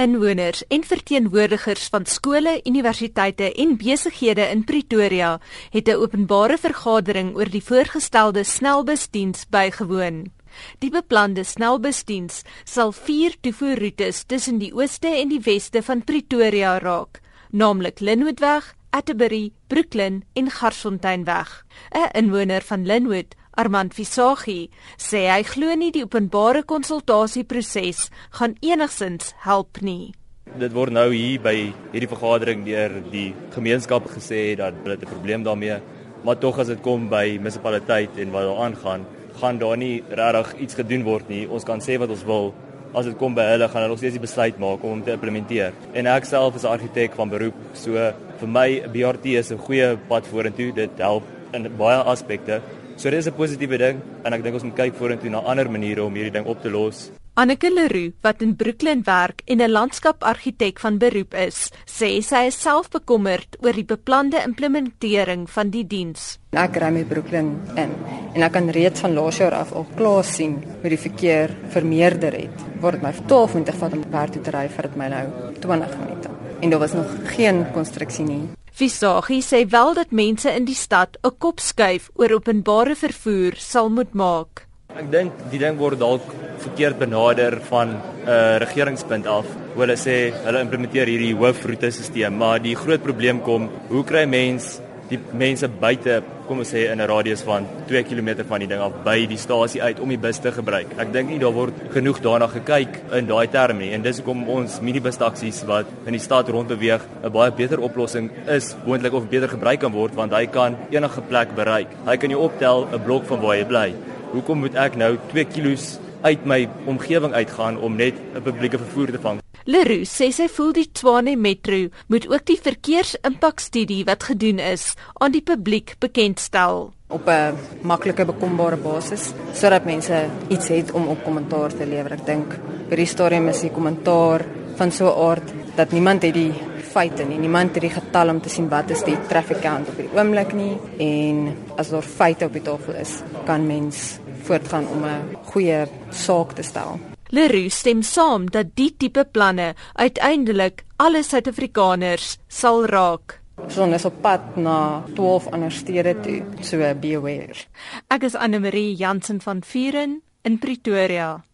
Inwoners en verteenwoordigers van skole, universiteite en besighede in Pretoria het 'n openbare vergadering oor die voorgestelde snelbusdiens bygewoon. Die beplande snelbusdiens sal vier toevoerroetes tussen die ooste en die weste van Pretoria raak, naamlik Lynnwoodweg, Atterbury, Brooklyn en Garsfonteinweg. 'n Inwoner van Lynnwood Armand Visagie sê hy glo nie die openbare konsultasieproses gaan enigsins help nie. Dit word nou hier by hierdie vergadering deur die gemeenskap gesê dat hulle 'n probleem daarmee, maar tog as dit kom by munisipaliteit en wat daar aangaan, gaan daar nie regtig iets gedoen word nie. Ons kan sê wat ons wil, as dit kom by hulle gaan hulle nog steeds die besluit maak om hom te implementeer. En ek self is 'n argitek van beroep, so vir my BRT is 'n goeie pad vorentoe. Dit help in baie aspekte. So dis 'n positiewe ding en ek dink ons moet kyk vorentoe na ander maniere om hierdie ding op te los. Anneke Leroux wat in Brooklyn werk en 'n landskapargitek van beroep is, sê sy is self bekommerd oor die beplande implementering van die diens. Ek ry met Brooklyn in en ek kan reeds van laas jaar af al klaar sien hoe die verkeer vermeerder het. Word my 12 minute vat om per toe te ry vir dit my nou 20 minute. En daar was nog geen konstruksie nie. Visagie sê wel dat mense in die stad 'n kop skuif oor openbare vervoer sal moet maak. Ek dink die ding word dalk verkeerd benader van 'n uh, regeringspunt af. Hulle sê hulle implementeer hierdie hoofroetesisteem, maar die groot probleem kom, hoe kry mense die mense buite, kom ons sê in 'n radius van 2 km van die ding af by die stasie uit om die bus te gebruik. Ek dink nie daar word genoeg daarna gekyk in daai terme nie en dis hoekom ons minibus taksies wat in die stad rondbeweeg 'n baie beter oplossing is, moontlik of beter gebruik kan word want hy kan enige plek bereik. Hy kan jou optel 'n blok van waar jy bly. Hoekom moet ek nou 2 km uit my omgewing uitgaan om net 'n publieke vervoer te vang? Leroux sê sy voel die Tshwane Metro moet ook die verkeersimpakstudie wat gedoen is aan die publiek bekendstel op 'n maklike bekombare basis sodat mense iets het om op kommentaar te lewer. Ek dink by die stadium is die kommentaar van so 'n aard dat niemand het die feite nie. Niemand het die getal om te sien wat is die traffic count op die oomblik nie en as daar feite op die tafel is, kan mens voortgaan om 'n goeie saak te stel. Leroux stem saam dat die tipe planne uiteindelik alle Suid-Afrikaners sal raak. Ons is op pad na 12 ander stede toe, so be aware. Ek is Anne Marie Jansen van Vuren in Pretoria.